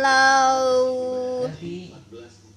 Hello